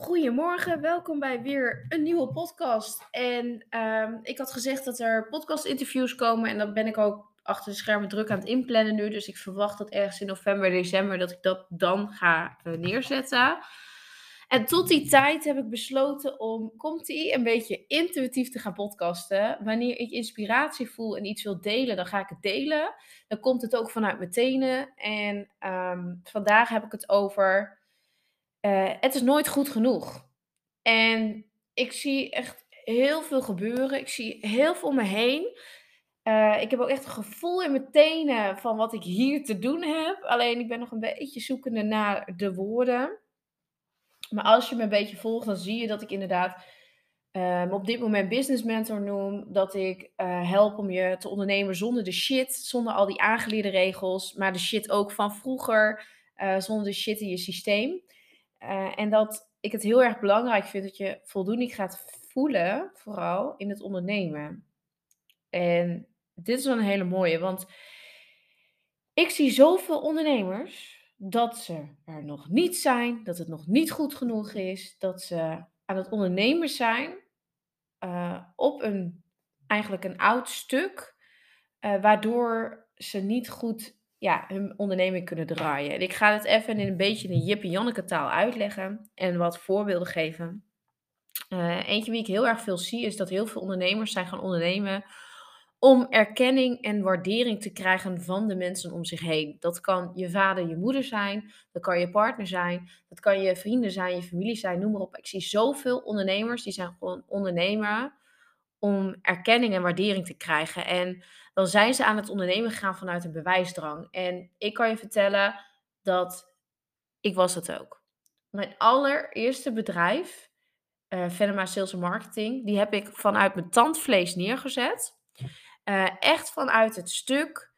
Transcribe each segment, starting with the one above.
Goedemorgen, welkom bij weer een nieuwe podcast. En ehm, ik had gezegd dat er podcast-interviews komen en dat ben ik ook achter de schermen druk aan het inplannen nu. Dus ik verwacht dat ergens in november, december dat ik dat dan ga eh, neerzetten. En tot die tijd heb ik besloten om, komt ie, een beetje intuïtief te gaan podcasten. Wanneer ik inspiratie voel en iets wil delen, dan ga ik het delen. Dan komt het ook vanuit mijn tenen. En ehm, vandaag heb ik het over uh, het is nooit goed genoeg. En ik zie echt heel veel gebeuren. Ik zie heel veel om me heen. Uh, ik heb ook echt een gevoel in mijn tenen van wat ik hier te doen heb. Alleen ik ben nog een beetje zoekende naar de woorden. Maar als je me een beetje volgt, dan zie je dat ik inderdaad um, op dit moment business mentor noem. Dat ik uh, help om je te ondernemen zonder de shit, zonder al die aangeleerde regels. Maar de shit ook van vroeger, zonder de shit in je systeem. Uh, en dat ik het heel erg belangrijk vind dat je voldoening gaat voelen, vooral in het ondernemen. En dit is wel een hele mooie, want ik zie zoveel ondernemers dat ze er nog niet zijn, dat het nog niet goed genoeg is, dat ze aan het ondernemen zijn uh, op een eigenlijk een oud stuk, uh, waardoor ze niet goed ja, hun onderneming kunnen draaien. En ik ga het even in een beetje een Jip en Janneke taal uitleggen en wat voorbeelden geven. Uh, eentje wie ik heel erg veel zie is dat heel veel ondernemers zijn gaan ondernemen om erkenning en waardering te krijgen van de mensen om zich heen. Dat kan je vader, je moeder zijn, dat kan je partner zijn, dat kan je vrienden zijn, je familie zijn, noem maar op. Ik zie zoveel ondernemers die zijn gewoon ondernemer om erkenning en waardering te krijgen. En dan zijn ze aan het ondernemen gegaan vanuit een bewijsdrang. En ik kan je vertellen dat ik was dat ook. Mijn allereerste bedrijf, uh, Venema Sales Marketing, die heb ik vanuit mijn tandvlees neergezet. Uh, echt vanuit het stuk.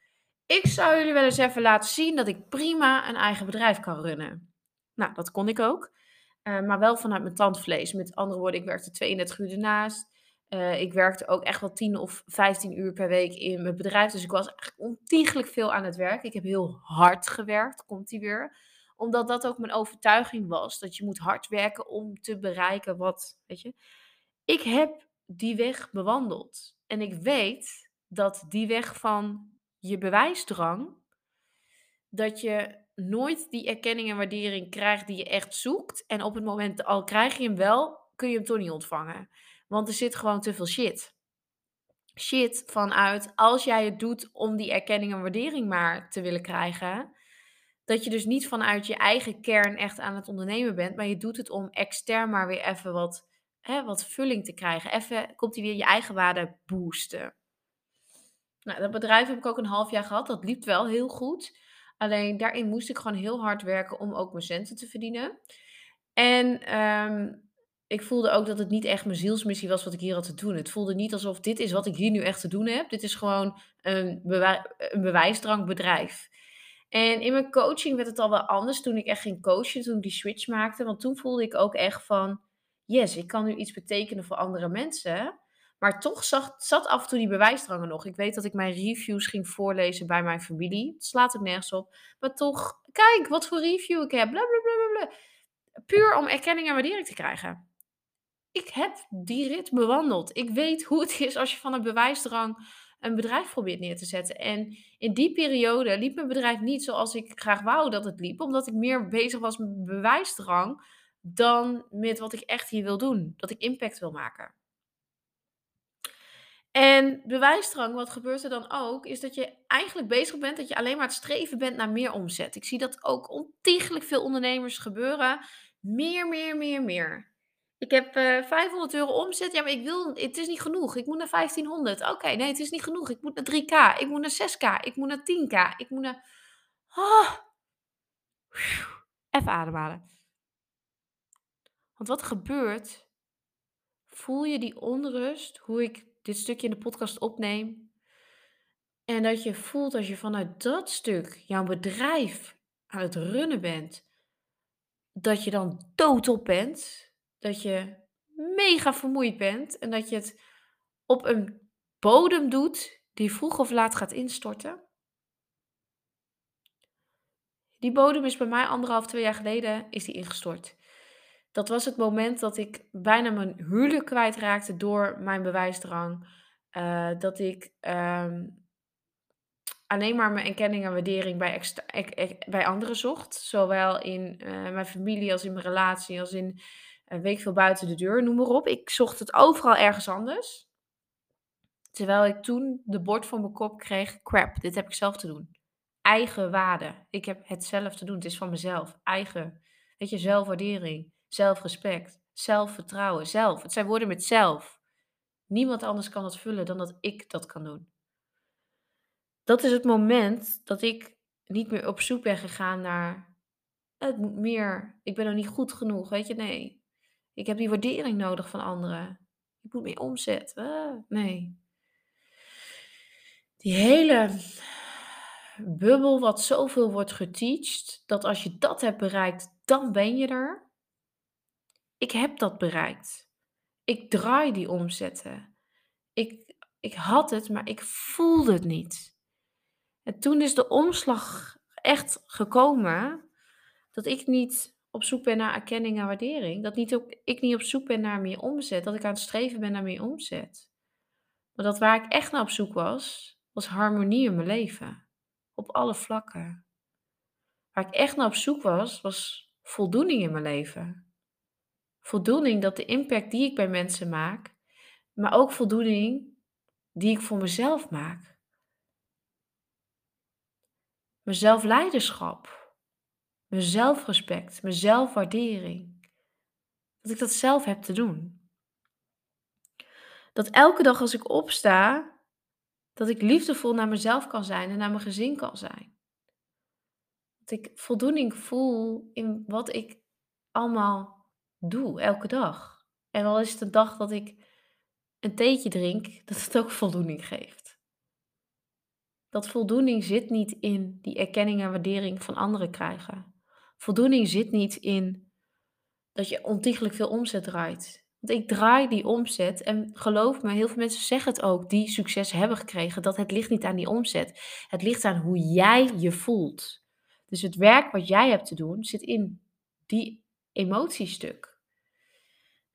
Ik zou jullie wel eens even laten zien dat ik prima een eigen bedrijf kan runnen. Nou, dat kon ik ook. Uh, maar wel vanuit mijn tandvlees. Met andere woorden, ik werkte 32 uur ernaast. Uh, ik werkte ook echt wel 10 of 15 uur per week in mijn bedrijf. Dus ik was ontiegelijk veel aan het werk. Ik heb heel hard gewerkt, komt die weer. Omdat dat ook mijn overtuiging was. Dat je moet hard werken om te bereiken wat, weet je. Ik heb die weg bewandeld. En ik weet dat die weg van je bewijsdrang, dat je nooit die erkenning en waardering krijgt die je echt zoekt. En op het moment, al krijg je hem wel, kun je hem toch niet ontvangen. Want er zit gewoon te veel shit. Shit vanuit als jij het doet om die erkenning en waardering maar te willen krijgen. Dat je dus niet vanuit je eigen kern echt aan het ondernemen bent. Maar je doet het om extern maar weer even wat, hè, wat vulling te krijgen. Even komt die weer je eigen waarde boosten. Nou, dat bedrijf heb ik ook een half jaar gehad. Dat liep wel heel goed. Alleen daarin moest ik gewoon heel hard werken om ook mijn centen te verdienen. En um, ik voelde ook dat het niet echt mijn zielsmissie was wat ik hier had te doen. Het voelde niet alsof dit is wat ik hier nu echt te doen heb. Dit is gewoon een, bewij een. En in mijn coaching werd het al wel anders toen ik echt ging coachen, toen ik die switch maakte. Want toen voelde ik ook echt van, yes, ik kan nu iets betekenen voor andere mensen. Maar toch zat, zat af en toe die bewijsdrang nog. Ik weet dat ik mijn reviews ging voorlezen bij mijn familie. Het slaat ook nergens op. Maar toch, kijk wat voor review ik heb. Bla, bla, bla, bla. Puur om erkenning en waardering te krijgen ik heb die rit bewandeld. Ik weet hoe het is als je van een bewijsdrang een bedrijf probeert neer te zetten. En in die periode liep mijn bedrijf niet zoals ik graag wou dat het liep, omdat ik meer bezig was met bewijsdrang dan met wat ik echt hier wil doen. Dat ik impact wil maken. En bewijsdrang, wat gebeurt er dan ook, is dat je eigenlijk bezig bent dat je alleen maar het streven bent naar meer omzet. Ik zie dat ook ontiegelijk veel ondernemers gebeuren. Meer, meer, meer, meer. Ik heb uh, eh, 500 euro omzet. Ja, maar ik wil, het is niet genoeg. Ik moet naar 1500. Oké, nee, het is niet genoeg. Ik moet naar 3k. Ik moet naar 6k. Ik moet naar 10k. Ik moet naar. Oh. Even ademhalen. Want wat gebeurt, voel je die onrust, hoe ik dit stukje in de podcast opneem. En dat je voelt als je vanuit dat stuk jouw bedrijf aan het runnen bent, dat je dan doodop bent, dat je mega vermoeid bent en dat je het op een bodem doet die vroeg of laat gaat instorten. Die bodem is bij mij anderhalf, twee jaar geleden is die ingestort. Dat was het moment dat ik bijna mijn huwelijk kwijtraakte door mijn bewijsdrang. Uh, dat ik ehm, alleen maar mijn erkenning en waardering bij, bij anderen zocht. Zowel in uh, mijn familie als in mijn relatie, als in een week veel buiten de deur, noem maar op. Ik zocht het overal ergens anders. Terwijl ik toen de bord voor mijn kop kreeg, crap, dit heb ik zelf te doen. Eigen waarde. Ik heb het zelf te doen. Het is van mezelf. Eigen, weet je, zelfwaardering, zelfrespect, zelfvertrouwen, zelf. Het zijn woorden met zelf. Niemand anders kan het vullen dan dat ik dat kan doen. Dat is het moment dat ik niet meer op zoek ben gegaan naar het meer. Ik ben nog niet goed genoeg, weet je? Nee. Ik heb die waardering nodig van anderen. Ik moet meer omzet. Nee. Die hele bubbel wat zoveel wordt geteacht, dat als je dat hebt bereikt, dan ben je er. Ik heb dat bereikt. Ik draai die omzetten. Ik, ik had het, maar ik voelde het niet. En toen is de omslag echt gekomen dat ik niet op zoek ben naar erkenning en waardering. Dat niet ook, ik niet op zoek ben naar meer omzet. Dat ik aan het streven ben naar meer omzet. Maar dat waar ik echt naar op zoek was, was harmonie in mijn leven. Op alle vlakken. Waar ik echt naar op zoek was, was voldoening in mijn leven. Voldoening dat de impact die ik bij mensen maak, maar ook voldoening die ik voor mezelf maak. Mijn zelfleiderschap, mijn zelfrespect, mijn zelfwaardering. Dat ik dat zelf heb te doen. Dat elke dag als ik opsta, dat ik liefdevol naar mezelf kan zijn en naar mijn gezin kan zijn. Dat ik voldoening voel in wat ik allemaal doe, elke dag. En al is het een dag dat ik een theetje drink, dat het ook voldoening geeft. Dat voldoening zit niet in die erkenning en waardering van anderen krijgen. Voldoening zit niet in dat je ontiegelijk veel omzet draait. Want ik draai die omzet en geloof me, heel veel mensen zeggen het ook, die succes hebben gekregen, dat het ligt niet aan die omzet. Het ligt aan hoe jij je voelt. Dus het werk wat jij hebt te doen zit in die emotiestuk.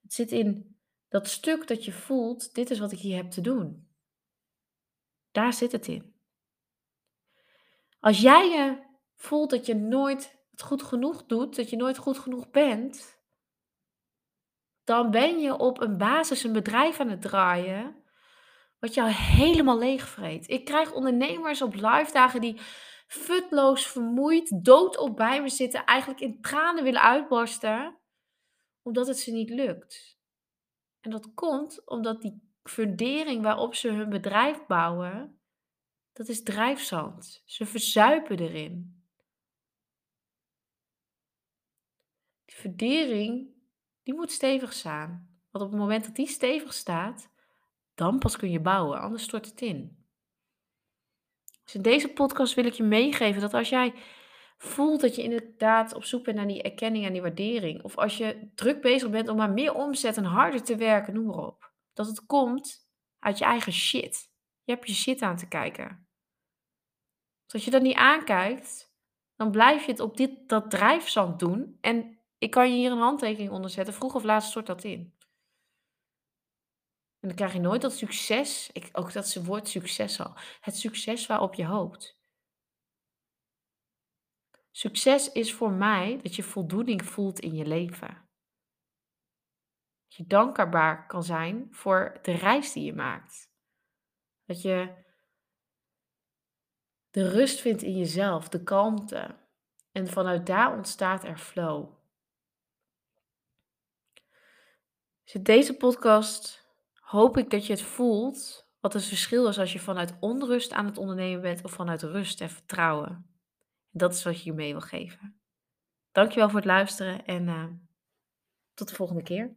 Het zit in dat stuk dat je voelt, dit is wat ik hier heb te doen. Daar zit het in. Als jij je voelt dat je nooit het goed genoeg doet, dat je nooit goed genoeg bent, dan ben je op een basis een bedrijf aan het draaien wat jou helemaal leegvreet. Ik krijg ondernemers op live dagen die futloos vermoeid, doodop bij me zitten, eigenlijk in tranen willen uitbarsten, omdat het ze niet lukt. En dat komt omdat die fundering waarop ze hun bedrijf bouwen, dat is drijfzand. Ze verzuipen erin. Die fundering, die moet stevig staan. Want op het moment dat die stevig staat, dan pas kun je bouwen, anders stort het in. Dus in deze podcast wil ik je meegeven dat als jij voelt dat je inderdaad op zoek bent naar die erkenning en die waardering, of als je druk bezig bent om maar meer omzet en harder te werken, noem maar op, dat het komt uit je eigen shit. Je hebt je shit aan te kijken. Dus als je dat niet aankijkt, dan blijf je het op dit, dat drijfzand doen. En ik kan je hier een handtekening onder zetten. Vroeg of laat stort dat in. En dan krijg je nooit dat succes. Ik, ook dat ze woord succes al. Het succes waarop je hoopt. Succes is voor mij dat je voldoening voelt in je leven. Dat je dankbaar kan zijn voor de reis die je maakt. Dat je de rust vindt in jezelf, de kalmte. En vanuit daar ontstaat er flow. Dus in deze podcast hoop ik dat je het voelt wat het verschil is als je vanuit onrust aan het ondernemen bent of vanuit rust en vertrouwen. dat is wat je je mee wil geven. Dankjewel voor het luisteren en uh, tot de volgende keer.